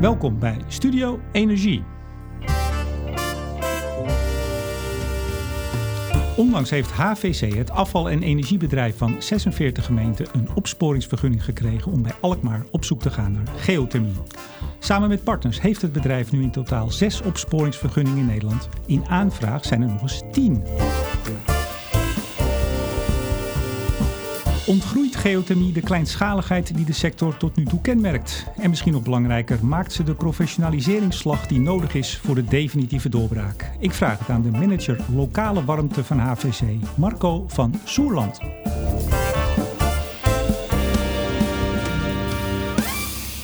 Welkom bij Studio Energie. Onlangs heeft HVC, het afval- en energiebedrijf van 46 gemeenten, een opsporingsvergunning gekregen om bij Alkmaar op zoek te gaan naar geothermie. Samen met partners heeft het bedrijf nu in totaal zes opsporingsvergunningen in Nederland. In aanvraag zijn er nog eens tien. Ontgroeit geothermie de kleinschaligheid die de sector tot nu toe kenmerkt? En misschien nog belangrijker, maakt ze de professionaliseringsslag die nodig is voor de definitieve doorbraak? Ik vraag het aan de manager lokale warmte van HVC, Marco van Soerland.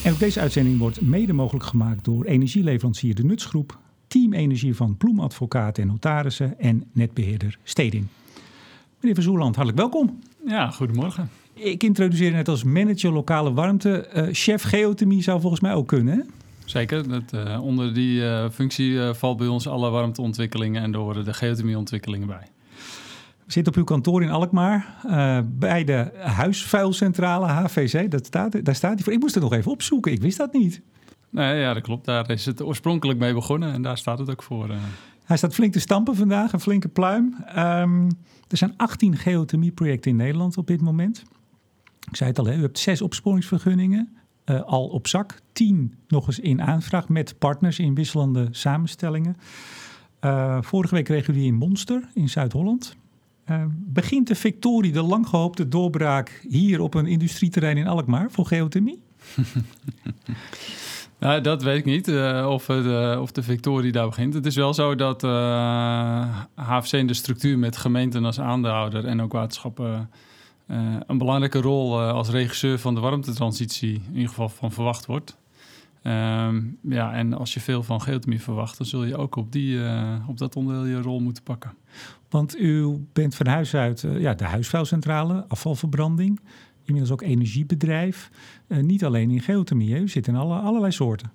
En ook deze uitzending wordt mede mogelijk gemaakt door energieleverancier De Nutsgroep, Team Energie van Ploemadvocaten en Notarissen en netbeheerder Steding. Meneer van Soerland, hartelijk welkom. Ja, goedemorgen. Ik introduceer net als manager lokale warmte. Uh, chef geothermie zou volgens mij ook kunnen, hè? Zeker. Dat, uh, onder die uh, functie valt bij ons alle warmteontwikkelingen en daar horen de geothermieontwikkelingen bij. Zitten op uw kantoor in Alkmaar bij de huisvuilcentrale HVC. Dat staat, daar staat hij voor. Ik moest het nog even opzoeken. Ik wist dat niet. Nee, ja, dat klopt. Daar is het oorspronkelijk mee begonnen en daar staat het ook voor. Hij staat flink te stampen vandaag, een flinke pluim. Um, er zijn 18 geothermieprojecten in Nederland op dit moment. Ik zei het al, hè, u hebt zes opsporingsvergunningen uh, al op zak. Tien nog eens in aanvraag met partners in wisselende samenstellingen. Uh, vorige week kregen we die in Monster in Zuid-Holland. Uh, begint de Victorie, de lang gehoopte doorbraak hier op een industrieterrein in Alkmaar voor geothermie? Nou, dat weet ik niet uh, of, de, of de Victorie daar begint. Het is wel zo dat uh, HFC in de structuur met gemeenten als aandeelhouder en ook waterschappen een belangrijke rol als regisseur van de warmtetransitie in ieder geval van verwacht wordt. Um, ja, en als je veel van geothermie verwacht, dan zul je ook op, die, op dat onderdeel je rol moeten pakken. Want u bent van huis uit ja, de huisvuilcentrale, afvalverbranding inmiddels ook energiebedrijf. Uh, niet alleen in geothermie, u zit in alle, allerlei soorten.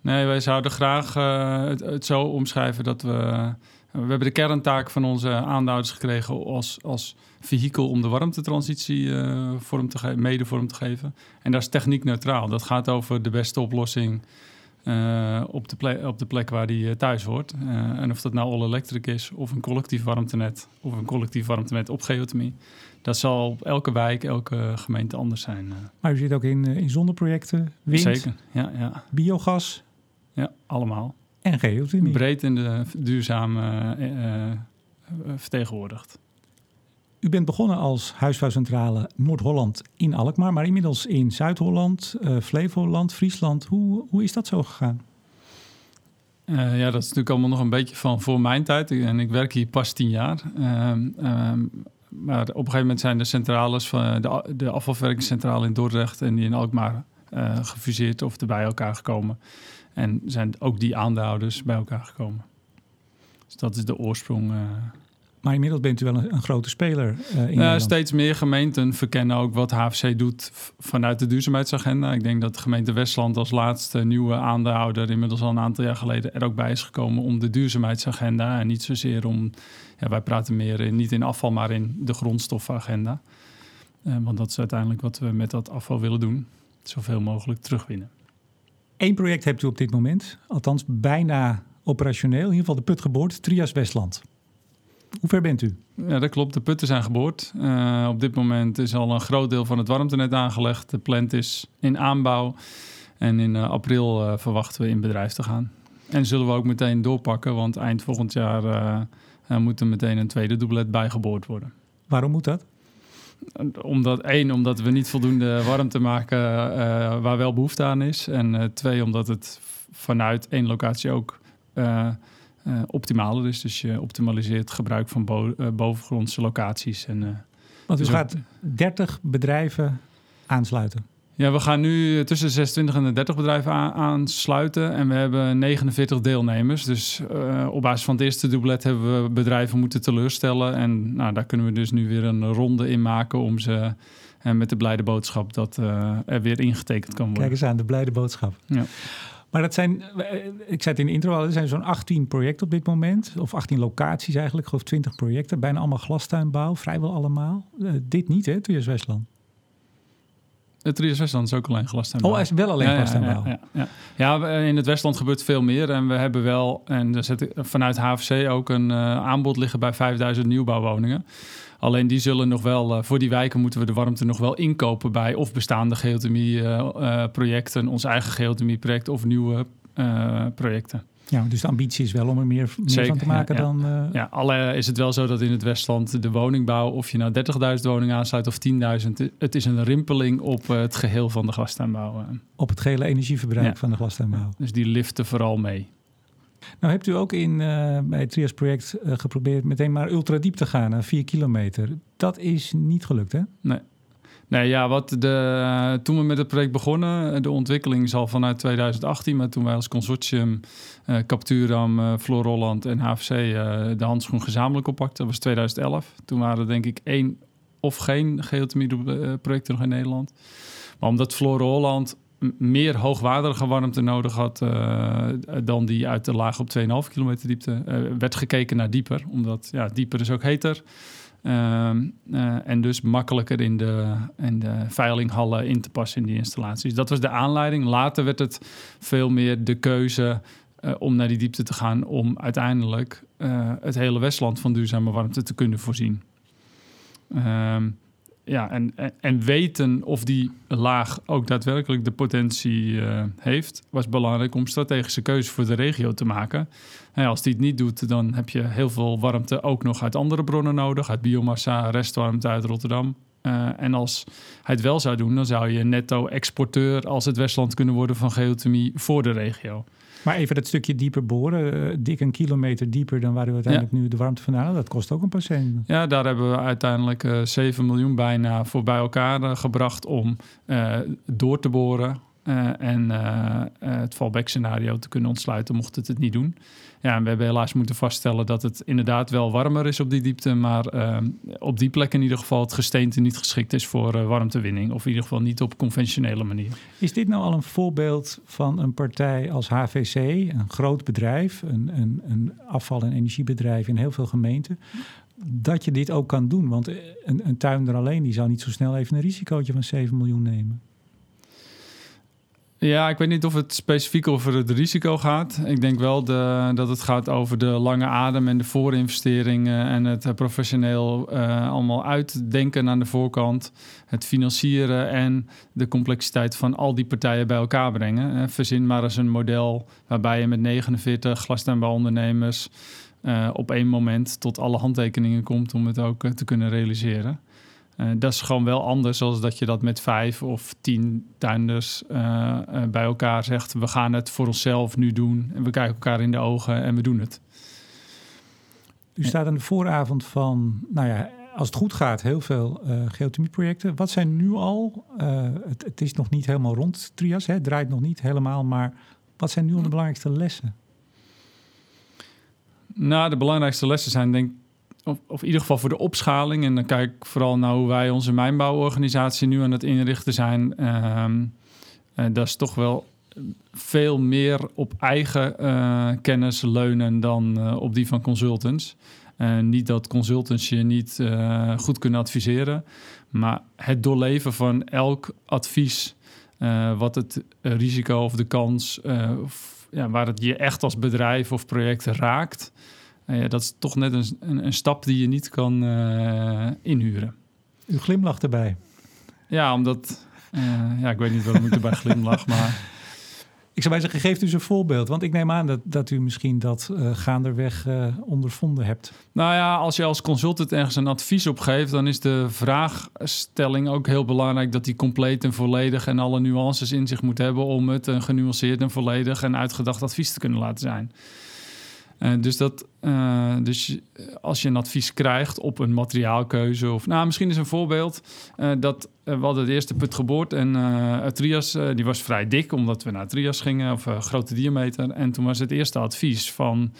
Nee, wij zouden graag uh, het, het, zo omschrijven dat we... We hebben de kerntaak van onze aandeelhouders gekregen als, als vehikel om de warmtetransitie uh, vorm te mede vorm te geven. En dat is techniek neutraal. Dat gaat over de beste oplossing uh, op, de plek, op de plek waar die thuis hoort. Uh, en of dat nou all electric is, of een collectief warmtenet, of een collectief warmtenet op geothermie dat zal op elke wijk, elke gemeente anders zijn. Eh. Maar u zit ook in, eh, in zonneprojecten, wind, Zeker, ja, ja. biogas. Ja, allemaal. En geothermie. Breed in de duurzame vertegenwoordigd. U bent begonnen als huisvuilcentrale Noord-Holland in Alkmaar, maar inmiddels in Zuid-Holland, uh, Flevoland, Friesland. Hoe, hoe is dat zo gegaan? Uh, ja, dat is natuurlijk allemaal nog een beetje van voor mijn tijd. En ik werk hier pas tien jaar. Uh, maar op een gegeven moment zijn de centrales van de, de afvalverwerkingscentrale in Dordrecht en die in Alkmaar gefuseerd of erbij elkaar gekomen. En zijn ook die aandeelhouders bij elkaar gekomen. Dus dat is de oorsprong. Maar inmiddels bent u wel een, een grote speler uh, in uh, Steeds meer gemeenten verkennen ook wat HFC doet vanuit de duurzaamheidsagenda. Ik denk dat de gemeente Westland als laatste nieuwe aandeelhouder... inmiddels al een aantal jaar geleden er ook bij is gekomen... om de duurzaamheidsagenda en niet zozeer om... Ja, wij praten meer in, niet in afval, maar in de grondstoffenagenda. Uh, want dat is uiteindelijk wat we met dat afval willen doen. Zoveel mogelijk terugwinnen. Eén project hebt u op dit moment, althans bijna operationeel. In ieder geval de put geboord, Trias Westland. Hoe ver bent u? Ja, dat klopt. De putten zijn geboord. Uh, op dit moment is al een groot deel van het warmtenet aangelegd. De plant is in aanbouw. En in uh, april uh, verwachten we in bedrijf te gaan. En zullen we ook meteen doorpakken, want eind volgend jaar moet er meteen een tweede doublet bijgeboord worden. Waarom moet dat? Omdat één, omdat we niet voldoende warmte maken waar wel behoefte aan is. En twee, omdat het vanuit één locatie ook uh, optimaler is. Dus je optimaliseert gebruik van bo uh, bovengrondse locaties. En, uh, Want u dus gaat 30 bedrijven aansluiten? Ja, we gaan nu tussen de 26 en de 30 bedrijven aansluiten. En we hebben 49 deelnemers. Dus op basis van het eerste doublet hebben we bedrijven moeten teleurstellen. En nou, daar kunnen we dus nu weer een ronde in maken om ze... En met de blijde boodschap dat er weer ingetekend kan worden. Kijk eens aan, de blijde boodschap. Ja. Maar dat zijn, eh, ik zei het in de intro al, er zijn zo'n 18 projecten op dit moment. Of 18 locaties eigenlijk, geloof 20 projecten. Bijna allemaal glastuinbouw, vrijwel allemaal. Uh, dit niet hè, Westland? Het Trias Westland is ook alleen glastuinbouw. Oh, hij is wel alleen Ja, glastuinbouw. Ja, ja, ja. Ja, in het Westland gebeurt veel meer. En we hebben wel, en zet ik vanuit HFC ook een eh, aanbod liggen bij 5000 nieuwbouwwoningen. Alleen die zullen nog wel, eh, voor die wijken moeten we de warmte nog wel inkopen bij of bestaande geothermie-projecten, ons eigen geothermie-project of nieuwe eh, projecten. Ja, dus de ambitie is wel om er meer, meer Zeker, van te maken ja, ja. dan... eh, Ja, alle is het wel zo dat in het Westland de woningbouw, of je nou 30.000 woningen aansluit of 10.000, het is een rimpeling op eh, het geheel van de glastuinbouw. eh. op het gehele energieverbruik Ja. van de glastuinbouw. Dus die liften vooral mee. Nou hebt u ook in, bij het Trias project geprobeerd meteen maar ultradiep te gaan, naar 4 kilometer. Dat is niet gelukt, hè? Nee, ja, wat de, toen we met het project begonnen, de ontwikkeling is al vanuit 2018, maar toen wij als consortium eh Capturam, eh Floor Holland en HFC eh, de handschoen gezamenlijk oppakten, dat was 2011. Toen waren er denk ik één of geen geothermie-projecten nog in Nederland. Maar omdat Floor Holland meer hoogwaardige warmte nodig had eh, dan die uit de laag op 2,5 kilometer diepte, eh, werd gekeken naar dieper. Omdat ja, dieper is ook heter. Eh, en dus makkelijker in de, in de veilinghallen in te passen in die installaties. Dat was de aanleiding. Later werd het veel meer de keuze eh, om naar die diepte te gaan... om uiteindelijk eh, het hele Westland van duurzame warmte te kunnen voorzien. Ehm, ja, en, en, en weten of die laag ook daadwerkelijk de potentie eh, heeft... was belangrijk om strategische keuzes voor de regio te maken... Ja, als die het niet doet, dan heb je heel veel warmte ook nog uit andere bronnen nodig. Uit biomassa, restwarmte uit Rotterdam. Eh, en als hij het wel zou doen, dan zou je netto exporteur als het Westland kunnen worden van geothermie voor de regio. Maar even dat stukje dieper boren, eh, dik een kilometer dieper dan waar u uiteindelijk nu de warmte vandaan haalt, dat kost ook een paar. Ja, daar hebben we uiteindelijk eh 7 miljoen bijna voor bij elkaar eh, gebracht om door te boren. en het fallback scenario te kunnen ontsluiten mocht het het niet doen. Ja, en we hebben helaas moeten vaststellen dat het inderdaad wel warmer is op die diepte, maar eh, op die plek in ieder geval het gesteente niet geschikt is voor eh, warmtewinning. Of in ieder geval niet op conventionele manier. Is dit nou al een voorbeeld van een partij als HVC, een groot bedrijf, een, een, een afval- en energiebedrijf in heel veel gemeenten, dat je dit ook kan doen? Want een, een tuinder alleen die zou niet zo snel even een risicootje van 7 miljoen nemen. Ja, ik weet niet of het specifiek over het risico gaat. Ik denk wel de, dat het gaat over de lange adem en de voorinvesteringen en het eh, professioneel eh, allemaal uitdenken aan de voorkant. Het financieren en de complexiteit van al die partijen bij elkaar brengen. Eh, verzin maar eens een model waarbij je met 49 glastuinbouwondernemers eh op één moment tot alle handtekeningen komt om het ook te kunnen realiseren. Eh, dat is gewoon wel anders dan dat je dat met vijf of tien tuinders eh, eh, bij elkaar zegt. We gaan het voor onszelf nu doen. En we kijken elkaar in de ogen en we doen het. U staat aan de vooravond van, nou ja, als het goed gaat, heel veel geothermieprojecten. Wat zijn nu al, het, het is nog niet helemaal rond, Trias, hè, het draait nog niet helemaal, maar wat zijn nu al de belangrijkste lessen? Nou, de belangrijkste lessen zijn denk ik, of, in ieder geval voor de opschaling. En dan kijk ik vooral naar hoe wij onze mijnbouworganisatie nu aan het inrichten zijn. Ehm, eh, dat is toch wel veel meer op eigen eh, kennis leunen dan eh, op die van consultants. Niet dat consultants je niet goed kunnen adviseren, maar het doorleven van elk advies, wat het risico of de kans, ja, waar het je echt als bedrijf of project raakt, eh, ja, dat is toch net een, een, een stap die je niet kan eh, inhuren. U glimlacht erbij. Ja, omdat, eh, ja, ik weet niet waarom ik erbij glimlach, maar Ik zou bij zeggen, geeft u eens een voorbeeld, want ik neem aan dat, dat u misschien dat eh, gaanderweg eh, ondervonden hebt. Nou ja, als je als consultant ergens een advies op geeft, dan is de vraagstelling ook heel belangrijk dat die compleet en volledig en alle nuances in zich moet hebben om het een genuanceerd en volledig en uitgedacht advies te kunnen laten zijn. Eh, dus, dat, eh, dus als je een advies krijgt op een materiaalkeuze of nou misschien is een voorbeeld eh, dat we hadden de eerste put geboord en het Trias die was vrij dik omdat we naar Trias gingen of grote diameter en toen was het eerste advies van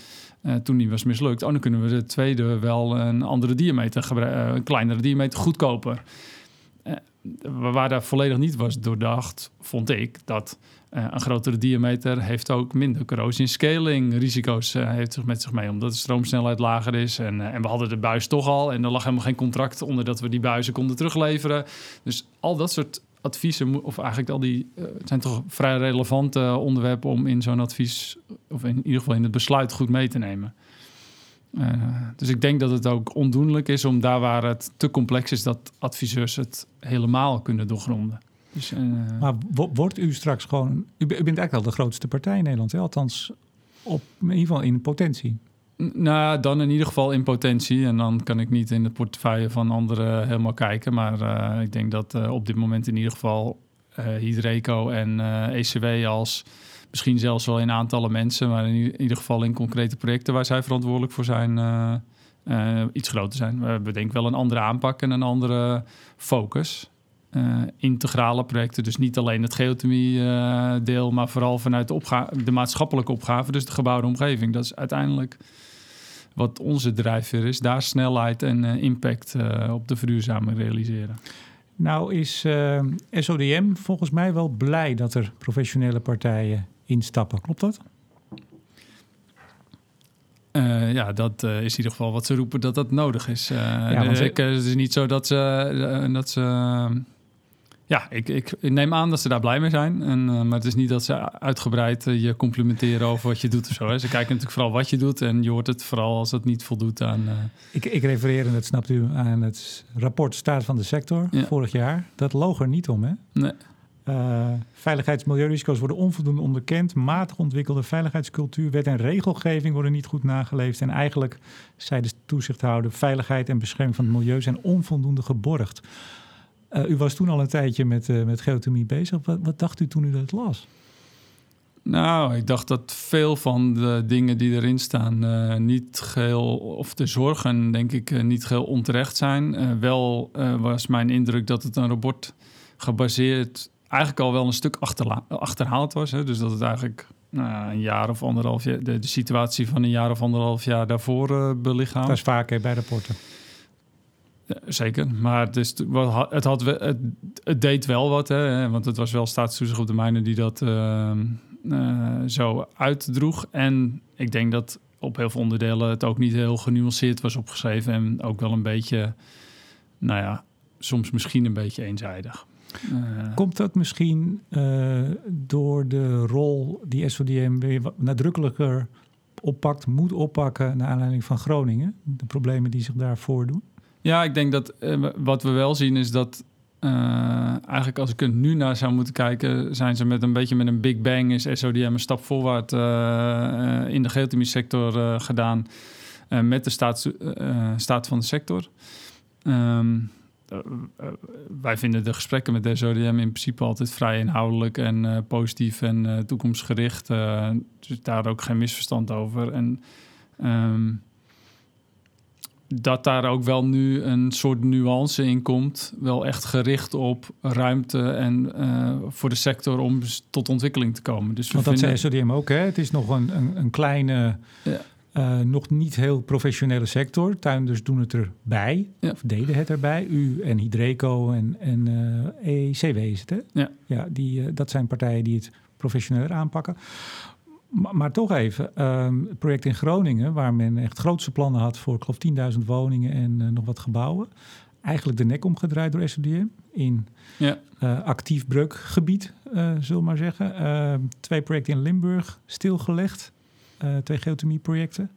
toen die was mislukt, oh dan kunnen we de tweede wel een andere diameter een kleinere diameter goedkoper. Waar daar volledig niet was doordacht, vond ik dat eh, een grotere diameter heeft ook minder corrosie scaling risico's eh, heeft zich met zich mee, omdat de stroomsnelheid lager is. En, eh, en we hadden de buis toch al en er lag helemaal geen contract onder dat we die buizen konden terugleveren. Dus al dat soort adviezen, of eigenlijk al die, zijn toch vrij relevante onderwerpen om in zo'n advies, of in ieder geval in het besluit goed mee te nemen. Dus ik denk dat het ook ondoenlijk is om daar waar het te complex is, dat adviseurs het helemaal kunnen doorgronden. Dus, eh, Maar wo- wordt u straks gewoon... U, be- u bent eigenlijk al de grootste partij in Nederland, hè? althans op, in ieder geval in potentie. Nou, dan in ieder geval in potentie. En dan kan ik niet in de portefeuille van anderen helemaal kijken. Maar eh, ik denk dat eh, op dit moment in ieder geval eh Hydreco en eh, ECW als misschien zelfs wel in aantallen mensen, maar in ieder geval in concrete projecten waar zij verantwoordelijk voor zijn, eh, eh, iets groter zijn. We hebben denk ik wel een andere aanpak en een andere focus. Eh, integrale projecten, dus niet alleen het geothermie-deel, maar vooral vanuit de, opga- de maatschappelijke opgave, dus de gebouwde omgeving. Dat is uiteindelijk wat onze drijfveer is, daar snelheid en eh, impact eh, op de verduurzaming realiseren. Nou is eh, SODM volgens mij wel blij dat er professionele partijen instappen. Klopt dat? Eh, ja, dat eh, is in ieder geval wat ze roepen dat dat nodig is. Eh, want dus ik, eh, het is niet zo dat ze... eh, dat ze ja, ik, ik, neem aan dat ze daar blij mee zijn. En, eh, maar het is niet dat ze uitgebreid eh, je complimenteren over wat je doet of zo. Hè. Ze kijken natuurlijk vooral wat je doet. En je hoort het vooral als het niet voldoet aan... eh, Ik, ik refereer, en dat snapt u, aan het rapport Staat van de Sector Ja. vorig jaar. Dat loog er niet om, hè? nee. Eh, veiligheids- en milieurisico's worden onvoldoende onderkend. Matig ontwikkelde veiligheidscultuur, wet en regelgeving worden niet goed nageleefd. En eigenlijk, zei de toezichthouder, veiligheid en bescherming van het milieu zijn onvoldoende geborgd. Eh, u was toen al een tijdje met, eh, met geothermie bezig. Wat, wat dacht u toen u dat las? Nou, ik dacht dat veel van de dingen die erin staan eh, niet geheel, of de zorgen denk ik niet geheel onterecht zijn. Wel was mijn indruk dat het een rapport gebaseerd eigenlijk al wel een stuk achterla- achterhaald was. Hè? Dus dat het eigenlijk nou, een jaar of anderhalf jaar, de, de situatie van een jaar of anderhalf jaar daarvoor eh belichaamt. Dat is vaak hè, bij rapporten. Zeker, maar het, het, had, het, deed wel wat, hè, want het was wel staatstoezicht op de mijnen die dat eh, eh, zo uitdroeg. En ik denk dat op heel veel onderdelen het ook niet heel genuanceerd was opgeschreven en ook wel een beetje, nou ja, soms misschien een beetje eenzijdig. Eh, Komt dat misschien eh, door de rol die SODM weer nadrukkelijker oppakt, moet oppakken naar aanleiding van Groningen? De problemen die zich daar voordoen? Ja, ik denk dat eh, wat we wel zien is dat eh, eigenlijk als ik er nu naar zou moeten kijken, zijn ze met een beetje met een big bang is SODM een stap voorwaarts eh, in de geothermie sector gedaan met de staats, eh, staat van de sector. Ehm, eh, eh, wij vinden de gesprekken met SODM in principe altijd vrij inhoudelijk en positief en toekomstgericht. dus daar ook geen misverstand over. En ehm, dat daar ook wel nu een soort nuance in komt. Wel echt gericht op ruimte en eh, voor de sector om tot ontwikkeling te komen. Dus we Want dat vinden, zei SODM ook, hè? Het is nog een, een, een kleine, Ja. eh, nog niet heel professionele sector. Tuinders doen het erbij, Ja. of deden het erbij. U en Hydreco en, en eh, ECW is het, hè? Ja. ja die, dat zijn partijen die het professioneler aanpakken. Maar, maar toch even, ehm, het project in Groningen... waar men echt grootse plannen had voor, ik geloof, 10.000 woningen en eh, nog wat gebouwen. Eigenlijk de nek omgedraaid door SODM in Ja, eh, actief breukgebied, eh zullen we maar zeggen. Eh, twee projecten in Limburg stilgelegd. Twee geothermieprojecten.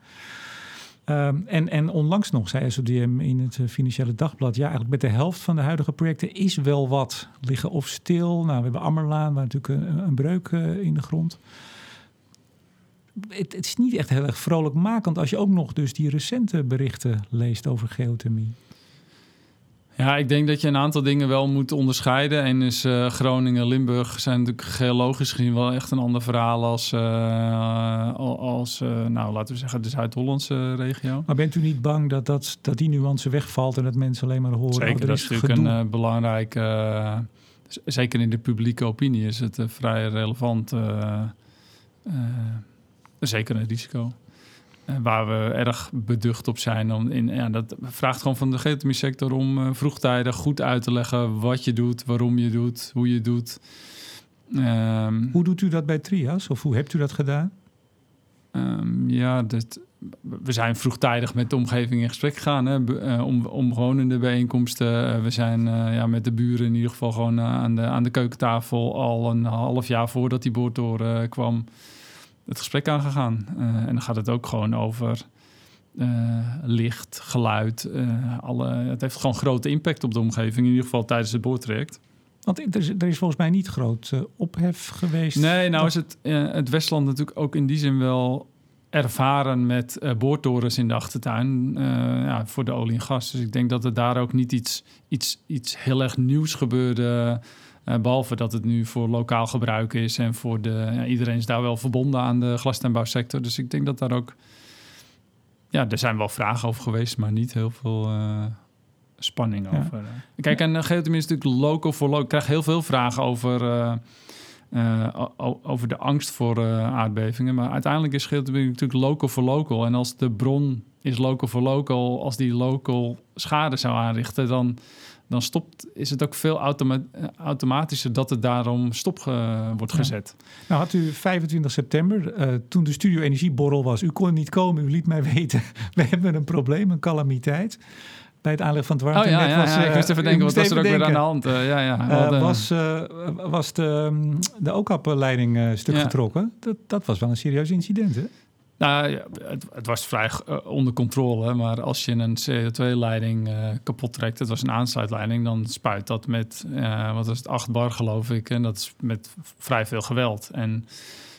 Ehm, en, en onlangs nog zei SODM in het Financiële Dagblad... ja, eigenlijk met de helft van de huidige projecten is wel wat liggen of stil. Nou, we hebben Ammerlaan, waar natuurlijk een, een breuk in de grond. Het, het is niet echt heel erg vrolijkmakend als je ook nog dus die recente berichten leest over geothermie. ja, ik denk dat je een aantal dingen wel moet onderscheiden. En is eh, Groningen, Limburg zijn natuurlijk geologisch gezien wel echt een ander verhaal als, eh, al- als eh, nou, laten we zeggen, de Zuid-Hollandse regio. Maar bent u niet bang dat, dat, dat die nuance wegvalt en dat mensen alleen maar horen... oh, Zeker, er dat is natuurlijk gedoe. een belangrijk... zeker in de publieke opinie is het vrij relevant. Zeker een risico. Eh, waar we erg beducht op zijn. Om in, ja, dat vraagt gewoon van de geothermie sector om eh, vroegtijdig goed uit te leggen wat je doet, waarom je doet, hoe je doet. Ehm, Hoe doet u dat bij Trias? Of hoe hebt u dat gedaan? Ehm, ja, dat, we zijn vroegtijdig met de omgeving in gesprek gegaan. Hè, uh, om, omwonende bijeenkomsten. we zijn ja, met de buren in ieder geval gewoon aan, de, aan de keukentafel al een half jaar voordat die boortoren kwam het gesprek aangegaan. en dan gaat het ook gewoon over licht, geluid. alle, het heeft gewoon grote impact op de omgeving, in ieder geval tijdens het boortraject. Want er is, er is volgens mij niet groot ophef geweest. Nee, nou is het, het Westland natuurlijk ook in die zin wel ervaren met uh, boortorens in de achtertuin ja, voor de olie en gas. Dus ik denk dat er daar ook niet iets, iets, iets heel erg nieuws gebeurde. Uh, behalve dat het nu voor lokaal gebruik is en voor de, ja, iedereen is daar wel verbonden aan de glastuinbouwsector. Dus ik denk dat daar ook, ja, er zijn wel vragen over geweest, maar niet heel veel spanning over. Kijk, en geothermie is natuurlijk local voor local. Ik krijg heel veel vragen over uh, over de angst voor aardbevingen. Maar uiteindelijk is geothermie natuurlijk local voor local. En als de bron is local voor local, als die local schade zou aanrichten, dan, dan stopt, is het ook veel automa automatischer dat het daarom stop wordt gezet. Nou had u 25 september, uh, toen de Studio Energieborrel was, u kon niet komen, u liet mij weten, we hebben een probleem, een calamiteit bij het aanleggen van het. Oh ja, ja, was, ja, ik moest even denken, wat was er ook weer aan de hand? Uh, ja, ja. Uh, was, was de, mm, de OCAP-leiding stuk getrokken. Dat, dat was wel een serieus incident, hè? Nou, het, het, was vrij onder controle, maar als je een CO2-leiding kapot trekt, het was een aansluitleiding, dan spuit dat met, wat was het, 8 bar geloof ik, en dat is met vrij veel geweld. En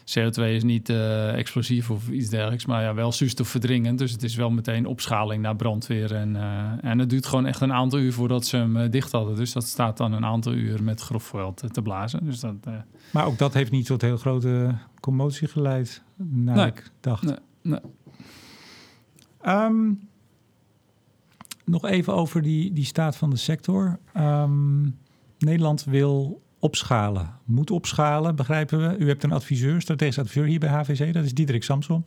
CO2 is niet uh, explosief of iets dergelijks, maar ja, wel zuurstofverdringend. Dus het is wel meteen opschaling naar brandweer. En, uh, en het duurt gewoon echt een aantal uur voordat ze hem uh, dicht hadden. Dus dat staat dan een aantal uur met grof geweld te blazen. Dus dat, maar ook dat heeft niet tot heel grote commotie geleid, naar nee, ik dacht. Nee, nee. Um, nog even over die, die staat van de sector. Um, Nederland wil opschalen. Moet opschalen, begrijpen we. U hebt een adviseur, strategisch adviseur hier bij HVC, dat is Diederik Samsom.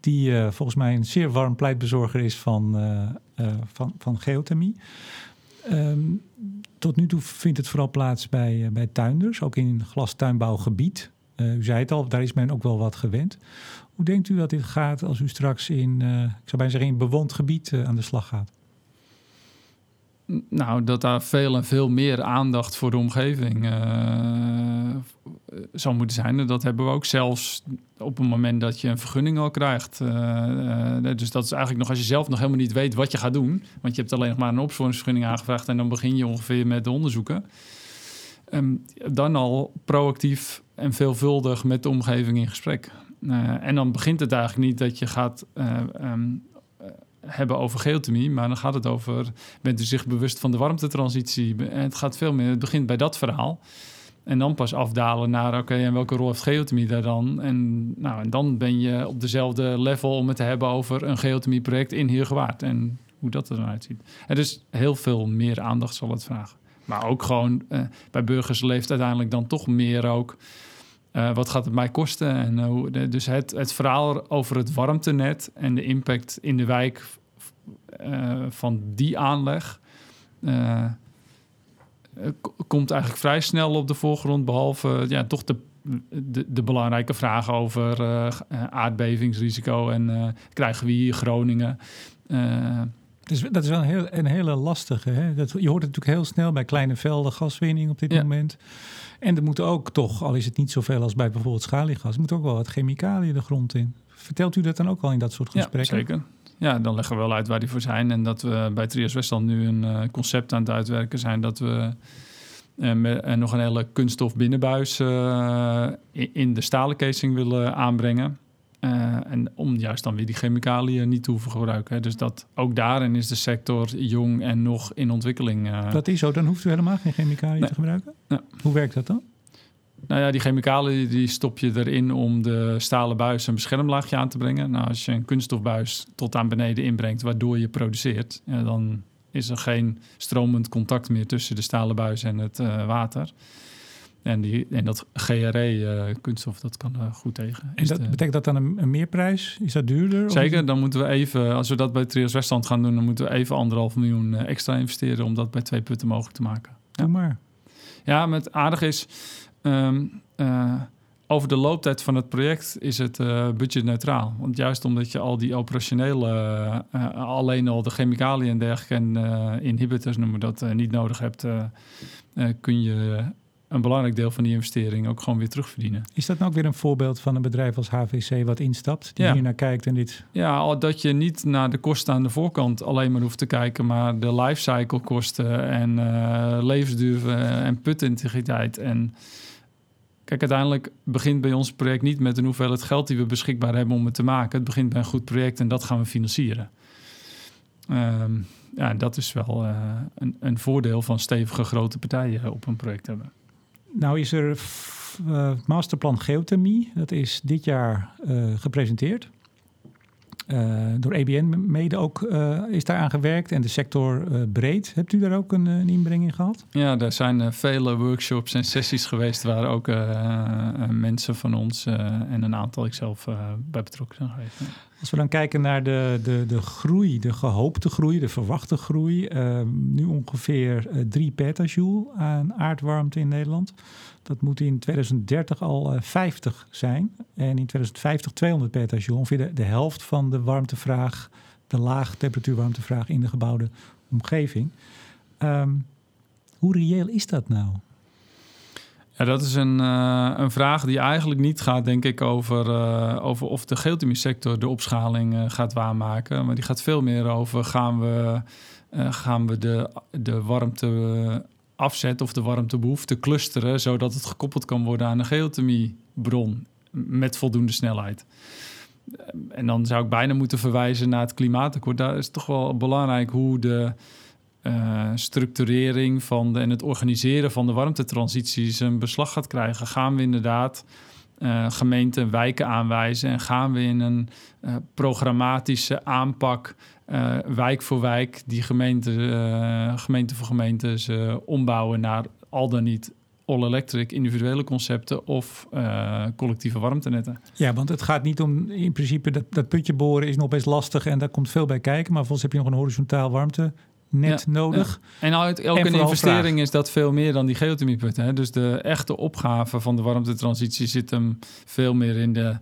Die uh, volgens mij een zeer warm pleitbezorger is van, uh, uh, van, van geothermie. Um, tot nu toe vindt het vooral plaats bij, bij tuinders, ook in glastuinbouwgebied. U zei het al, daar is men ook wel wat gewend. Hoe denkt u dat dit gaat als u straks in, ik zou bijna zeggen, in bewoond gebied aan de slag gaat? Nou, dat daar veel en veel meer aandacht voor de omgeving zou moeten zijn. En dat hebben we ook zelfs op het moment dat je een vergunning al krijgt. Dus dat is eigenlijk nog als je zelf nog helemaal niet weet wat je gaat doen. Want je hebt alleen nog maar een opsporingsvergunning aangevraagd en dan begin je ongeveer met de onderzoeken. Um, dan al proactief en veelvuldig met de omgeving in gesprek. en dan begint het eigenlijk niet dat je gaat um, hebben over geothermie, maar dan gaat het over, bent u zich bewust van de warmtetransitie? Het gaat veel meer, het begint bij dat verhaal. En dan pas afdalen naar, oké, en welke rol heeft geothermie daar dan? En, nou, en dan ben je op dezelfde level om het te hebben over een geothermieproject in Heergewaard. En hoe dat er dan uitziet. Er is heel veel meer aandacht zal het vragen. Maar ook gewoon, eh, bij burgers leeft uiteindelijk dan toch meer ook... Uh, wat gaat het mij kosten? En, uh, hoe, dus het, het verhaal over het warmtenet en de impact in de wijk uh, van die aanleg komt eigenlijk vrij snel op de voorgrond. Behalve ja, toch de, de, belangrijke vragen over aardbevingsrisico en krijgen we hier Groningen. Dus dat is wel een, heel, een hele lastige. Hè? Dat, je hoort het natuurlijk heel snel bij kleine velden gaswinning op dit moment. En er moet ook toch, al is het niet zoveel als bij bijvoorbeeld schaliegas, er moet ook wel wat chemicaliën de grond in. Vertelt u dat dan ook al in dat soort gesprekken? Ja, zeker. Ja, dan leggen we wel uit waar die voor zijn. En dat we bij Trias Westland nu een uh, concept aan het uitwerken zijn dat we met, uh, nog een hele kunststof binnenbuis in, in de stalen casing willen aanbrengen. En om juist dan weer die chemicaliën niet te hoeven gebruiken. Dus dat ook daarin is de sector jong en nog in ontwikkeling. Dat is zo, dan hoeft u helemaal geen chemicaliën te gebruiken? Hoe werkt dat dan? Nou ja, die chemicaliën die stop je erin om de stalen buis een beschermlaagje aan te brengen. Nou, als je een kunststofbuis tot aan beneden inbrengt, waardoor je produceert, ja, dan is er geen stromend contact meer tussen de stalen buis en het uh, water. En, die, en dat GRE-kunststof, uh, dat kan er goed tegen. En dat, betekent dat dan een, een, meerprijs? Is dat duurder? Zeker, dan moeten we even, als we dat bij Trias Westland gaan doen, dan moeten we even anderhalf miljoen uh, extra investeren om dat bij twee putten mogelijk te maken. Ja. Doe maar. Ja, met aardig is, Um, uh, over de looptijd van het project is het uh, budgetneutraal. Want juist omdat je al die operationele, uh, alleen al de chemicaliën en dergelijke en inhibitors noemen dat niet nodig hebt, kun je een belangrijk deel van die investering ook gewoon weer terugverdienen. Is dat nou ook weer een voorbeeld van een bedrijf als HVC wat instapt, die hier naar kijkt en dit? Ja, al dat je niet naar de kosten aan de voorkant alleen maar hoeft te kijken, maar de lifecycle kosten en levensduur en putintegriteit en Kijk, uiteindelijk begint bij ons project niet met een hoeveelheid geld die we beschikbaar hebben om het te maken. Het begint bij een goed project en dat gaan we financieren. Um, ja, dat is wel uh, een, een, voordeel van stevige grote partijen op een project hebben. Nou is er uh, Masterplan Geothermie, dat is dit jaar uh, gepresenteerd. Uh, door EBN mede ook uh, is daar aan gewerkt en de sector uh, breed. Hebt u daar ook een, een, inbreng in gehad? Ja, er zijn vele workshops en sessies geweest waar ook mensen van ons en een aantal ikzelf bij betrokken zijn geweest. Ja. Als we dan kijken naar de, de, de groei, de gehoopte groei, de verwachte groei, nu ongeveer 3 petajoule aan aardwarmte in Nederland. Dat moet in 2030 al 50 eh, zijn. En in 2050 200 petajoule. Ongeveer de, de helft van de warmtevraag, de laag temperatuurwarmtevraag in de gebouwde omgeving. Um, hoe reëel is dat nou? Ja, dat is een, uh, een vraag die eigenlijk niet gaat, denk ik, over, uh, over of de geotermie sector de opschaling gaat waarmaken. Maar die gaat veel meer over gaan we, gaan we de, de warmte afzet of de warmtebehoefte clusteren, zodat het gekoppeld kan worden aan een geothermiebron met voldoende snelheid. En dan zou ik bijna moeten verwijzen naar het klimaatakkoord. Daar is toch wel belangrijk hoe de uh, structurering van de, en het organiseren van de warmtetransities een beslag gaat krijgen. Gaan we inderdaad uh, gemeenten wijken aanwijzen en gaan we in een uh, programmatische aanpak uh, wijk voor wijk die gemeente, gemeente voor gemeente ze ombouwen naar al dan niet all-electric individuele concepten of collectieve warmtenetten. Ja, want het gaat niet om in principe dat, dat putje boren is nog best lastig en daar komt veel bij kijken. Maar volgens heb je nog een horizontaal warmte net nodig. En uit elke investering is dat veel meer dan die geothermieputten. Dus de echte opgave van de warmtetransitie zit hem veel meer in de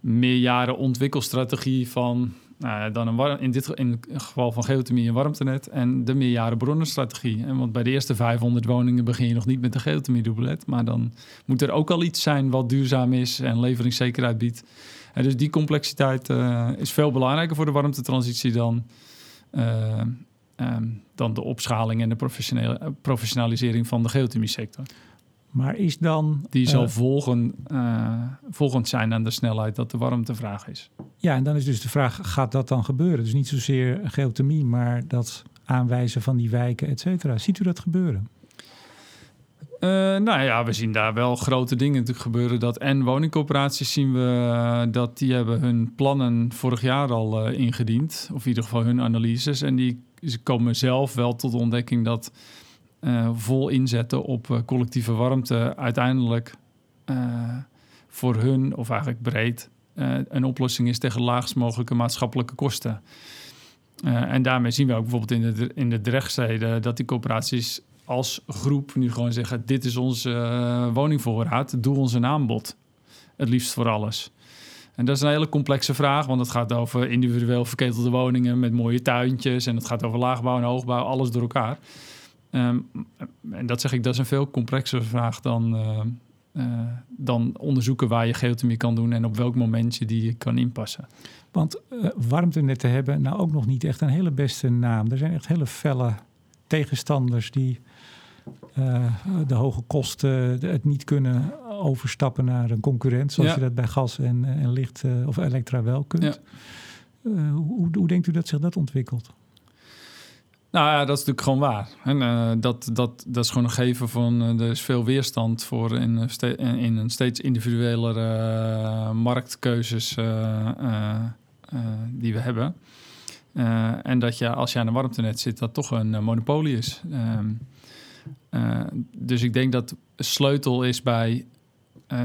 meerjaren ontwikkelstrategie van nou, dan in dit in het geval van geothermie een warmtenet en de meerjaren bronnenstrategie. En want bij de eerste 500 woningen begin je nog niet met de geothermie dubbelet, maar dan moet er ook al iets zijn wat duurzaam is en leveringszekerheid biedt. En dus die complexiteit uh, is veel belangrijker voor de warmtetransitie dan um, dan de opschaling en de professionalisering van de geothermie-sector. Maar is dan. Die zal uh, volgen, uh, volgend zijn aan de snelheid dat de warmtevraag is. Ja, en dan is dus de vraag: gaat dat dan gebeuren? Dus niet zozeer geothermie, maar dat aanwijzen van die wijken, et cetera. Ziet u dat gebeuren? Uh, nou ja, we zien daar wel grote dingen natuurlijk gebeuren. Dat en woningcoöperaties zien we dat die hebben hun plannen vorig jaar al ingediend. Of in ieder geval hun analyses. En die ze komen zelf wel tot de ontdekking dat uh, vol inzetten op uh, collectieve warmte uiteindelijk uh, voor hun, of eigenlijk breed, een oplossing is tegen laagst mogelijke maatschappelijke kosten. en daarmee zien we ook bijvoorbeeld in de, in de drechtsteden dat die coöperaties als groep nu gewoon zeggen: Dit is onze woningvoorraad, doe ons een aanbod. Het liefst voor alles. En dat is een hele complexe vraag, want het gaat over individueel verketelde woningen met mooie tuintjes en het gaat over laagbouw en hoogbouw, alles door elkaar. Um, en dat zeg ik, dat is een veel complexere vraag dan, uh, uh, dan onderzoeken waar je geothermie kan doen en op welk moment je die kan inpassen. Want uh, warmtenetten hebben nou ook nog niet echt een hele beste naam. Er zijn echt hele felle tegenstanders die de hoge kosten het niet kunnen overstappen naar een concurrent, zoals je dat bij gas en, eh, en licht of elektra wel kunt. Ja. Hoe, hoe, denkt u dat zich dat ontwikkelt? Nou ja, dat is natuurlijk gewoon waar. En, uh, dat, dat, dat is gewoon een geven van er is veel weerstand voor in, in een steeds individuelere marktkeuzes die we hebben. en dat je als je aan een warmtenet zit, dat toch een monopolie is. Ehm, dus ik denk dat sleutel is bij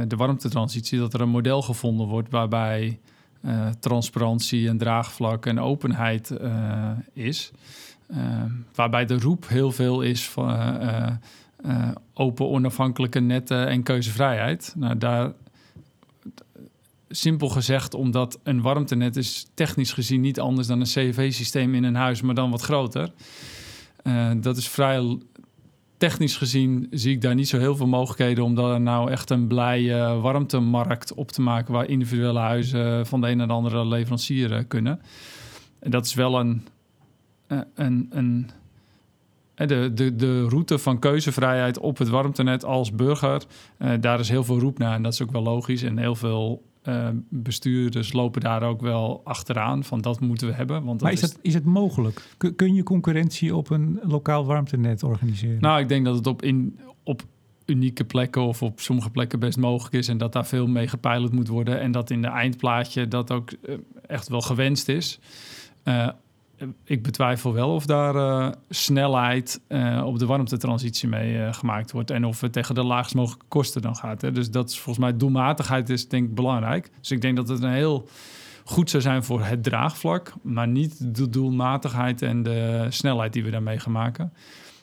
de warmtetransitie dat er een model gevonden wordt waarbij transparantie en draagvlak en openheid is. Waarbij de roep heel veel is van open, onafhankelijke netten en keuzevrijheid. Nou, daar simpel gezegd omdat een warmtenet is technisch gezien niet anders dan een CV-systeem in een huis, maar dan wat groter. Dat is vrij technisch gezien zie ik daar niet zo heel veel mogelijkheden om daar nou echt een blije warmtemarkt op te maken waar individuele huizen van de een naar de andere leverancier kunnen. En dat is wel een, een, een de, de, de route van keuzevrijheid op het warmtenet als burger, uh, daar is heel veel roep naar. En dat is ook wel logisch. En heel veel uh, bestuurders lopen daar ook wel achteraan van dat moeten we hebben. Want maar is, is, het, is het mogelijk? Kun je concurrentie op een lokaal warmtenet organiseren? Nou, ik denk dat het op, in, op unieke plekken of op sommige plekken best mogelijk is. En dat daar veel mee gepeild moet worden. En dat in de eindplaatje dat ook echt wel gewenst is. Uh, ik betwijfel wel of daar uh, snelheid uh, op de warmtetransitie mee gemaakt wordt. En of het tegen de laagst mogelijke kosten dan gaat. Hè. Dus dat is volgens mij doelmatigheid is denk ik belangrijk. Dus ik denk dat het een heel goed zou zijn voor het draagvlak. Maar niet de doelmatigheid en de snelheid die we daarmee gaan maken.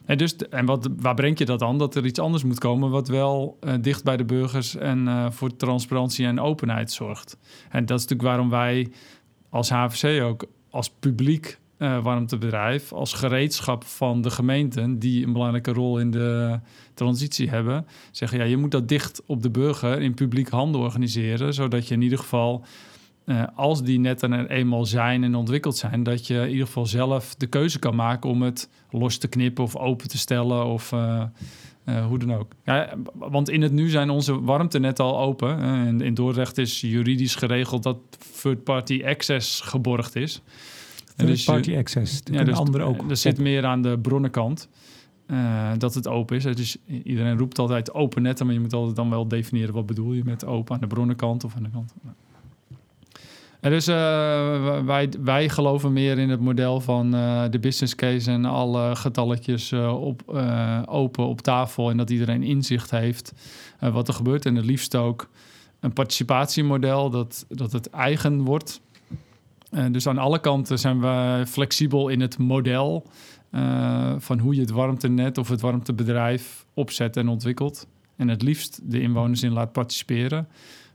En, dus, en wat, waar breng je dat aan? Dat er iets anders moet komen wat wel dicht bij de burgers en voor transparantie en openheid zorgt. En dat is natuurlijk waarom wij als HVC ook als publiek uh, warmtebedrijf als gereedschap van de gemeenten die een belangrijke rol in de transitie hebben, zeggen ja, je moet dat dicht op de burger in publiek handen organiseren, zodat je in ieder geval uh, als die netten er eenmaal zijn en ontwikkeld zijn, dat je in ieder geval zelf de keuze kan maken om het los te knippen of open te stellen of uh, hoe dan ook. Ja, want in het nu zijn onze warmtenetten al open. en in Dordrecht is juridisch geregeld dat third-party access geborgd is. Dus party access. Ja, dus ook. Er zit meer aan de bronnenkant. Uh, dat het open is. Dus iedereen roept altijd open netten, maar je moet altijd dan wel definiëren wat bedoel je met open aan de bronnenkant of aan de kant. En dus uh, wij, wij geloven meer in het model van uh, de business case en alle getalletjes op, open op tafel en dat iedereen inzicht heeft wat er gebeurt. En het liefst ook een participatiemodel dat, dat het eigen wordt. Uh, dus aan alle kanten zijn we flexibel in het model uh, van hoe je het warmtenet of het warmtebedrijf opzet en ontwikkelt. En het liefst de inwoners in laat participeren.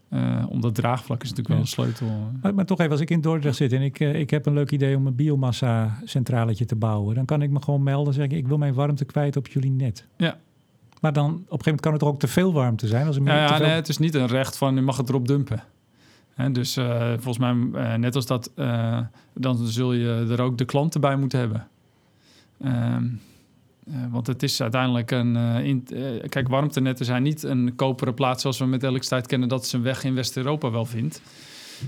Uh, omdat draagvlak is natuurlijk wel een sleutel. Maar, maar, toch even, als ik in Dordrecht zit en ik, ik heb een leuk idee om een biomassa-centraletje te bouwen, dan kan ik me gewoon melden en zeggen: ik wil mijn warmte kwijt op jullie net. Ja. Maar dan op een gegeven moment kan het er ook te veel warmte zijn. Als er meer ja, ja veel... nee, het is niet een recht van je mag het erop dumpen dus uh, volgens mij, uh, net als dat, uh, dan zul je er ook de klanten bij moeten hebben. Ehm, want het is uiteindelijk een. In, kijk, warmtenetten zijn niet een koperen plaats zoals we met elektriciteit kennen, dat zijn weg in West-Europa wel vindt.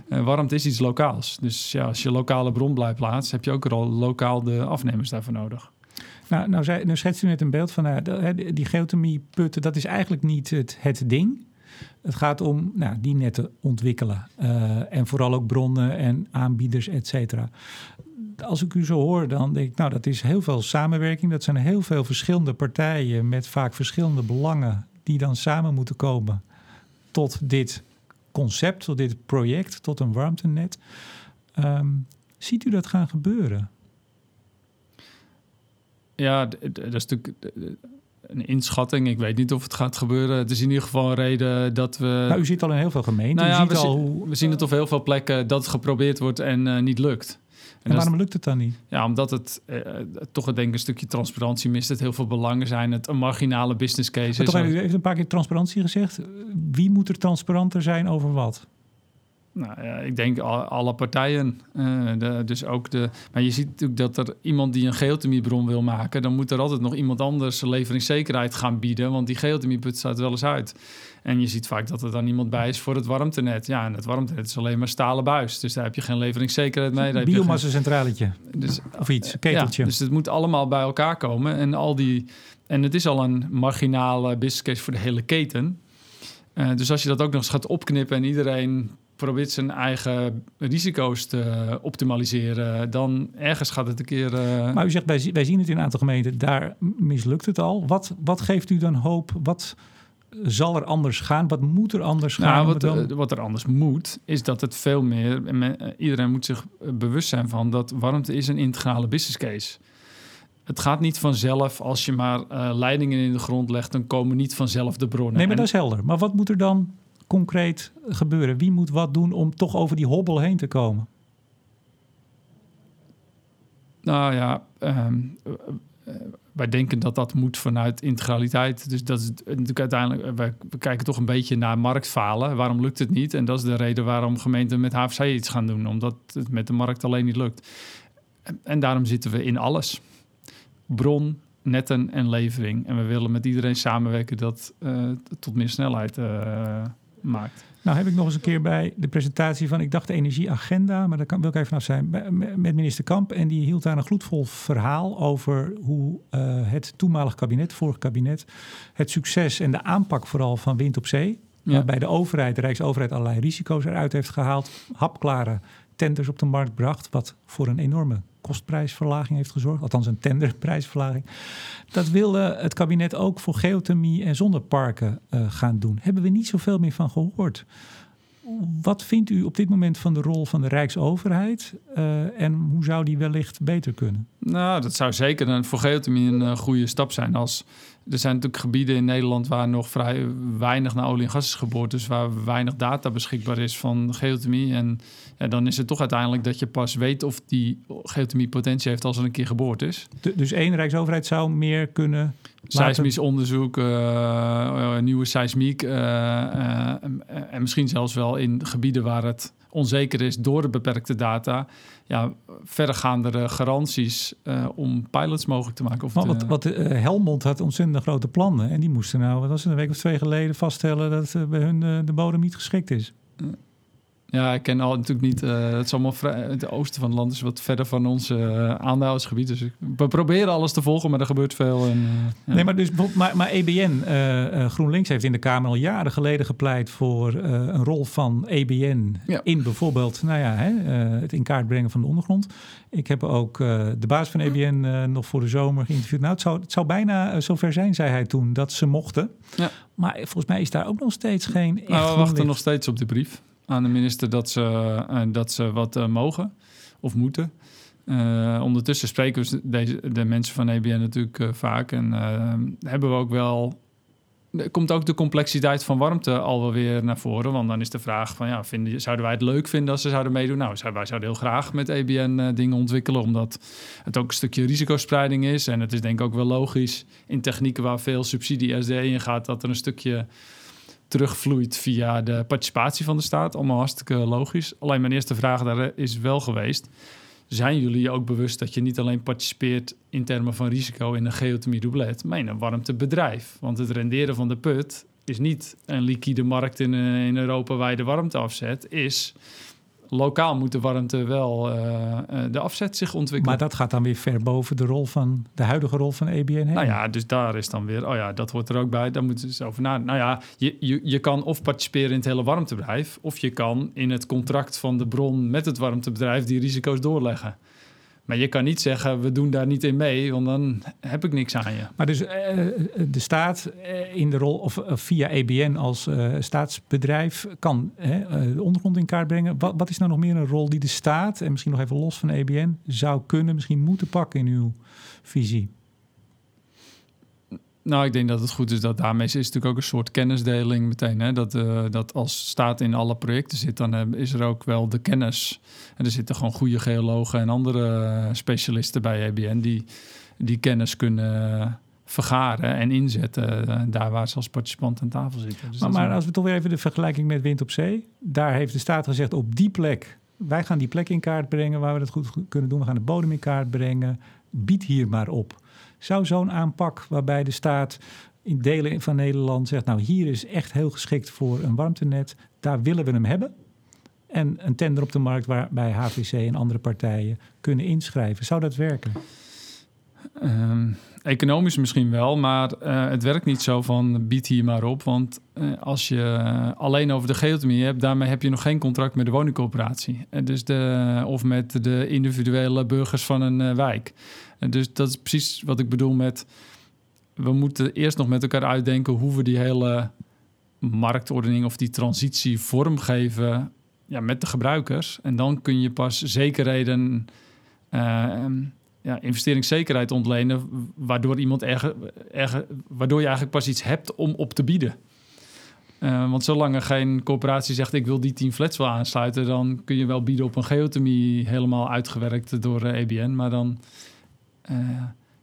warmte is iets lokaals. Dus ja, als je lokale bron blijft plaatsen, heb je ook al lokaal de afnemers daarvoor nodig. Nou, nou, zei, nou schetst u net een beeld van die geothermie-putten, dat is eigenlijk niet het, het ding. Het gaat om nou, die netten ontwikkelen. Uh, en vooral ook bronnen en aanbieders, et cetera. Als ik u zo hoor, dan denk ik, nou, dat is heel veel samenwerking. Dat zijn heel veel verschillende partijen met vaak verschillende belangen die dan samen moeten komen tot dit concept, tot dit project, tot een warmtenet. Um, ziet u dat gaan gebeuren? Ja, dat is natuurlijk een inschatting. Ik weet niet of het gaat gebeuren. Het is in ieder geval een reden dat we. Nou, u ziet al in heel veel gemeenten. Nou ja, we, al hoe... we zien het op heel veel plekken dat het geprobeerd wordt en uh, niet lukt. En, en waarom lukt het dan niet? Ja, omdat het uh, toch denk ik een stukje transparantie mist. Het heel veel belangen zijn. Het een marginale business case maar is. u heeft een paar keer transparantie gezegd. Wie moet er transparanter zijn over wat? Nou ja, ik denk alle partijen. Uh, de, dus ook de. Maar je ziet natuurlijk dat er iemand die een geothermiebron wil maken, dan moet er altijd nog iemand anders leveringszekerheid gaan bieden, want die geothermieput staat wel eens uit. En je ziet vaak dat er dan iemand bij is voor het warmtenet. Ja, en het warmtenet is alleen maar stalen buis, dus daar heb je geen leveringszekerheid mee. Biomassa-centraletje dus, of iets, keteltje. Ja, dus het moet allemaal bij elkaar komen en al die. En het is al een marginale business case voor de hele keten. Uh, dus als je dat ook nog eens gaat opknippen en iedereen probeert zijn eigen risico's te optimaliseren, dan ergens gaat het een keer. Uh... Maar u zegt, wij, wij zien het in een aantal gemeenten, daar mislukt het al. Wat, wat geeft u dan hoop? Wat zal er anders gaan? Wat moet er anders nou, gaan? Wat, dan... wat er anders moet, is dat het veel meer. Iedereen moet zich bewust zijn van dat warmte is een integrale business case. Het gaat niet vanzelf als je maar uh, leidingen in de grond legt, dan komen niet vanzelf de bronnen. Nee, maar dat is helder. Maar wat moet er dan concreet gebeuren? Wie moet wat doen om toch over die hobbel heen te komen? Nou ja, ehm, wij denken dat dat moet vanuit integraliteit. Dus dat is natuurlijk uiteindelijk, we, we kijken toch een beetje naar marktfalen. Waarom lukt het niet? En dat is de reden waarom gemeenten met HFC iets gaan doen, omdat het met de markt alleen niet lukt. En daarom zitten we in alles. Bron, netten en levering. En we willen met iedereen samenwerken dat uh, tot meer snelheid maakt. Nou heb ik nog eens een keer bij de presentatie van, ik dacht de energieagenda, maar daar kan, wil ik even vanaf zijn, met minister Kamp. En die hield daar een gloedvol verhaal over hoe uh, het toenmalig kabinet, vorig kabinet, het succes en de aanpak vooral van wind op zee, ja. waarbij de overheid, de Rijksoverheid, allerlei risico's eruit heeft gehaald, hapklare tenders op de markt bracht, wat voor een enorme kostprijsverlaging heeft gezorgd, althans een tenderprijsverlaging. Dat wilde het kabinet ook voor geothermie en zonneparken uh, gaan doen. Hebben we niet zoveel meer van gehoord. Wat vindt u op dit moment van de rol van de Rijksoverheid uh, en hoe zou die wellicht beter kunnen? Nou, dat zou zeker een, voor geothermie een uh, goede stap zijn als er zijn natuurlijk gebieden in Nederland waar nog vrij weinig naar olie en gas is geboord. Dus waar weinig data beschikbaar is van geothermie. En ja, dan is het toch uiteindelijk dat je pas weet of die geothermie potentie heeft als er een keer geboord is. dus één Rijksoverheid zou meer kunnen. Seismisch onderzoek, uh, nieuwe seismiek. Uh, en misschien zelfs wel in gebieden waar het onzeker is door de beperkte data, ja, verdergaandere garanties uh, om pilots mogelijk te maken. Of maar wat, wat uh, Helmond had ontzettend grote plannen en die moesten nou, wat was het, een week of twee geleden vaststellen dat uh, bij hun de bodem niet geschikt is. Ja, ik ken al natuurlijk niet. Uh, het is allemaal vrij, het oosten van het land is wat verder van ons uh, aandeelhoudersgebied. Dus we proberen alles te volgen, maar er gebeurt veel. En, uh, ja. Nee, maar, dus, maar, maar EBN, GroenLinks heeft in de Kamer al jaren geleden gepleit voor een rol van EBN ja. in bijvoorbeeld nou ja, hè, het in kaart brengen van de ondergrond. Ik heb ook de baas van EBN nog voor de zomer geïnterviewd. Nou, het zou, het zou bijna zover zijn, zei hij toen, dat ze mochten. Ja. Maar volgens mij is daar ook nog steeds geen. Echt nou, we wachten nog steeds op de brief aan de minister dat ze, uh, dat ze wat uh, mogen of moeten. Uh, ondertussen spreken we deze, de mensen van EBN natuurlijk vaak. En hebben we ook wel. Komt ook de complexiteit van warmte al wel weer naar voren. Want dan is de vraag van ja, vinden, zouden wij het leuk vinden als ze zouden meedoen? Nou, wij zouden heel graag met EBN dingen ontwikkelen. Omdat het ook een stukje risicospreiding is. En het is denk ik ook wel logisch in technieken waar veel subsidie SDE in gaat, dat er een stukje terugvloeit via de participatie van de staat. Allemaal hartstikke logisch. Alleen mijn eerste vraag daar is wel geweest. Zijn jullie ook bewust dat je niet alleen participeert in termen van risico in een geothermie doublet, maar in een warmtebedrijf? Want het renderen van de put is niet een liquide markt in, eh, in Europa waar je de warmte afzet, is lokaal moet de warmte wel uh, de afzet zich ontwikkelen. Maar dat gaat dan weer ver boven de rol van de huidige rol van EBN heen. Nou ja, dus daar is dan weer, oh ja, dat hoort er ook bij. Daar moeten ze over na. Nou ja, je, je, je kan of participeren in het hele warmtebedrijf, of je kan in het contract van de bron met het warmtebedrijf die risico's doorleggen. Maar je kan niet zeggen, we doen daar niet in mee, want dan heb ik niks aan je. Maar dus uh, de staat uh, in de rol, of via EBN als staatsbedrijf, kan de ondergrond in kaart brengen. Wat, wat, is nou nog meer een rol die de staat, en misschien nog even los van EBN, zou kunnen, misschien moeten pakken in uw visie? Nou, ik denk dat het goed is dat daarmee is natuurlijk ook een soort kennisdeling meteen. Hè? Dat, uh, dat als staat in alle projecten zit, dan is er ook wel de kennis. En er zitten gewoon goede geologen en andere specialisten bij EBN die die kennis kunnen vergaren en inzetten daar waar ze als participant aan tafel zitten. Dus maar, maar als we toch weer even de vergelijking met wind op zee. Daar heeft de staat gezegd op die plek, wij gaan die plek in kaart brengen waar we dat goed kunnen doen. We gaan de bodem in kaart brengen. Bied hier maar op. Zou zo'n aanpak waarbij de staat in delen van Nederland zegt: Nou, hier is echt heel geschikt voor een warmtenet, daar willen we hem hebben. En een tender op de markt waarbij HVC en andere partijen kunnen inschrijven. Zou dat werken? Um, economisch misschien wel, maar uh, het werkt niet zo van bied hier maar op. Want uh, als je alleen over de geothermie hebt, daarmee heb je nog geen contract met de woningcoöperatie. Uh, dus de, of met de individuele burgers van een wijk. Dus dat is precies wat ik bedoel met... We moeten eerst nog met elkaar uitdenken hoe we die hele marktordening of die transitie vormgeven ja, met de gebruikers. En dan kun je pas zekerheden ja, investeringszekerheid ontlenen, waardoor iemand erger, erger, waardoor je eigenlijk pas iets hebt om op te bieden. Uh, want zolang er geen corporatie zegt ik wil die 10 flats wel aansluiten, dan kun je wel bieden op een geothermie helemaal uitgewerkt door EBN. E maar dan uh,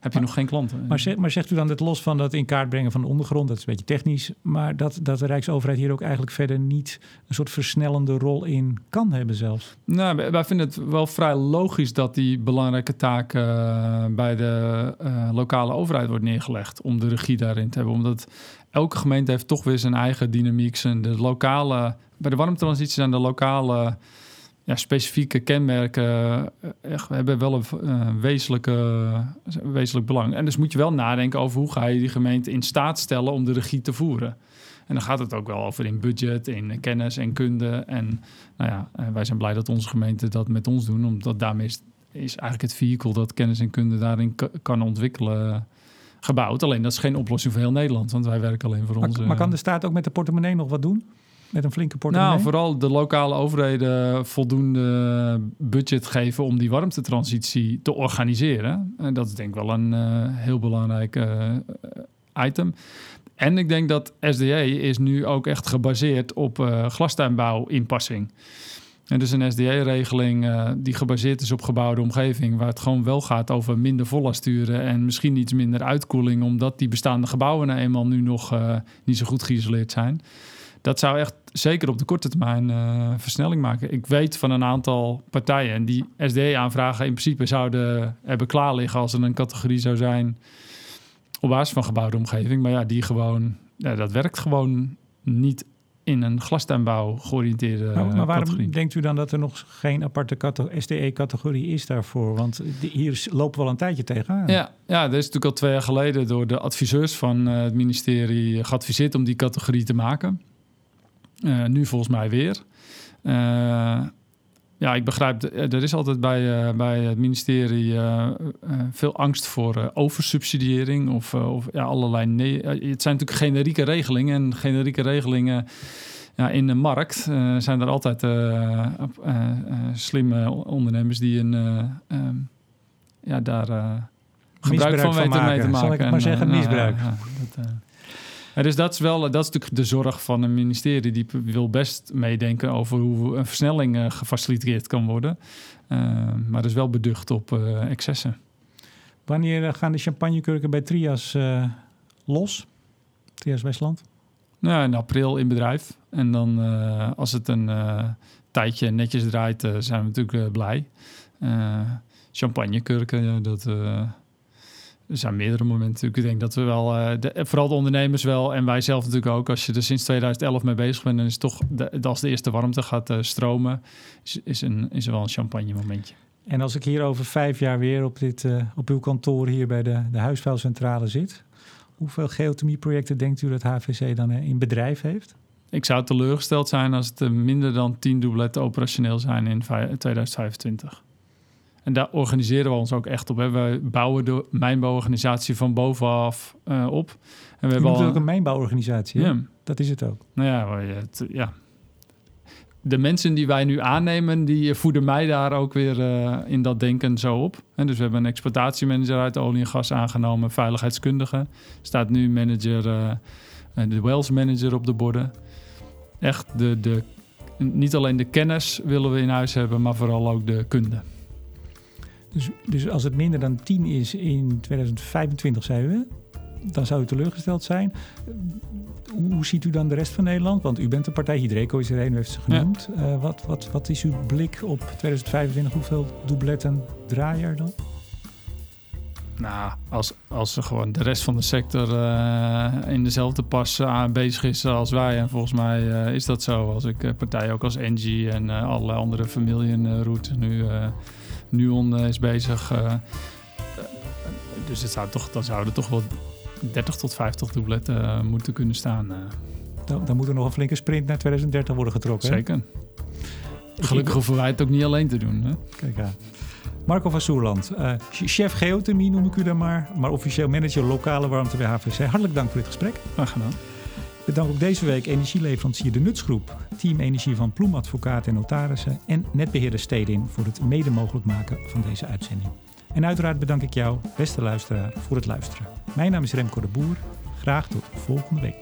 heb je nog geen klanten. Maar, zeg, maar zegt u dan het los van dat in kaart brengen van de ondergrond, dat is een beetje technisch, maar dat, dat de Rijksoverheid hier ook eigenlijk verder niet een soort versnellende rol in kan hebben zelfs? Nou, wij vinden het wel vrij logisch dat die belangrijke taak uh, bij de uh, lokale overheid wordt neergelegd om de regie daarin te hebben. Omdat elke gemeente heeft toch weer zijn eigen dynamiek. Zijn de lokale, bij de warmtransitie zijn de lokale ja, specifieke kenmerken eh, echt, hebben wel een uh, wezenlijke, wezenlijk belang. En dus moet je wel nadenken over hoe ga je die gemeente in staat stellen om de regie te voeren. En dan gaat het ook wel over in budget, in kennis en kunde. En nou ja, eh, wij zijn blij dat onze gemeente dat met ons doen, omdat daarmee is, is eigenlijk het vehicle dat kennis en kunde daarin kan ontwikkelen gebouwd. Alleen dat is geen oplossing voor heel Nederland, want wij werken alleen voor ons. Maar kan de staat ook met de portemonnee nog wat doen? Met een flinke portemonnee? Nou, vooral de lokale overheden voldoende budget geven om die warmtetransitie te organiseren. En dat is denk ik wel een uh, heel belangrijk uh, item. En ik denk dat SDE is nu ook echt gebaseerd op uh, glastuinbouw-inpassing. En dus een SDE-regeling die gebaseerd is op gebouwde omgeving, waar het gewoon wel gaat over minder vollasturen en misschien iets minder uitkoeling, omdat die bestaande gebouwen nou eenmaal nu nog niet zo goed geïsoleerd zijn dat zou echt zeker op de korte termijn uh, versnelling maken. Ik weet van een aantal partijen die SDE-aanvragen in principe zouden hebben klaar liggen als er een categorie zou zijn op basis van gebouwde omgeving. Maar ja, die gewoon, ja, dat werkt gewoon niet in een glastuinbouw georiënteerde nou, Maar waarom denkt u dan dat er nog geen aparte SDE-categorie is daarvoor? Want hier lopen we al een tijdje tegenaan. Ja, ja, dat is natuurlijk al twee jaar geleden door de adviseurs van uh, het ministerie geadviseerd om die categorie te maken. Uh, nu volgens mij weer. Uh, ja, ik begrijp, er is altijd bij, uh, bij het ministerie veel angst voor oversubsidiëring of, of ja, allerlei. Nee, het zijn natuurlijk generieke regelingen en generieke regelingen. Ja, in de markt zijn er altijd slimme ondernemers die een, um, ja, daar gebruik van weten mee te maken. Zal ik maar zeggen, misbruik. Ja, dat, ja, dus dat is wel dat is natuurlijk de zorg van een ministerie. Die wil best meedenken over hoe een versnelling uh, gefaciliteerd kan worden. Uh, maar dat is wel beducht op uh, excessen. Wanneer gaan de champagnekurken bij Trias los? Trias Westland? Nou, in april in bedrijf. En dan als het een tijdje netjes draait, zijn we natuurlijk blij. champagnekurken, dat er zijn meerdere momenten Ik denk dat we wel, uh, de, vooral de ondernemers wel en wij zelf natuurlijk ook, als je er sinds 2011 mee bezig bent, dan is toch, de, als de eerste warmte gaat uh, stromen, is, is, een, is er wel een champagne momentje. En als ik hier over vijf jaar weer op, dit, uh, op uw kantoor hier bij de, de huisvuilcentrale zit, hoeveel geothermieprojecten denkt u dat HVC dan in bedrijf heeft? Ik zou teleurgesteld zijn als het minder dan 10 doubletten operationeel zijn in 2025. En daar organiseren we ons ook echt op. Hè. We bouwen de mijnbouworganisatie van bovenaf uh, op. En we hebben al... ook een mijnbouworganisatie. Ja. Dat is het ook. Nou ja, het, ja, de mensen die wij nu aannemen, die voeden mij daar ook weer uh, in dat denken zo op. En dus we hebben een exploitatiemanager uit olie en gas aangenomen, veiligheidskundige. Staat nu manager, uh, de wells manager op de borden. Echt de, de, niet alleen de kennis willen we in huis hebben, maar vooral ook de kunde. Dus, dus als het minder dan 10 is in 2025, zeiden we, dan zou u teleurgesteld zijn. Hoe ziet u dan de rest van Nederland? Want u bent een partij, Hydreco is er een, u heeft ze genoemd. Ja. Uh, wat, wat, wat is uw blik op 2025? Hoeveel doubletten draaien er dan? Nou, als, als er gewoon de rest van de sector uh, in dezelfde pas uh, bezig is als wij. En volgens mij uh, is dat zo. Als ik partijen ook als Engie en allerlei andere Vermilion route nu Nuon is bezig. Eh, eh, dus het zou toch, dan zouden toch wel 30 tot 50 doubletten eh, moeten kunnen staan. Dan, dan, moet er nog een flinke sprint naar 2030 worden getrokken. Zeker. Gelukkig hoeven wij het ook niet alleen te doen. Hè? Kijk aan. Marco van Soerland, uh, chef geothermie noem ik u dan maar, maar officieel manager lokale warmte bij HVC. Hartelijk dank voor dit gesprek. Graag gedaan. Bedank ook deze week energieleverancier De Nutsgroep, Team Energie van Ploemadvocaten en Notarissen en netbeheerder Stedin voor het mede mogelijk maken van deze uitzending. En uiteraard bedank ik jou, beste luisteraar, voor het luisteren. Mijn naam is Remco de Boer. Graag tot volgende week.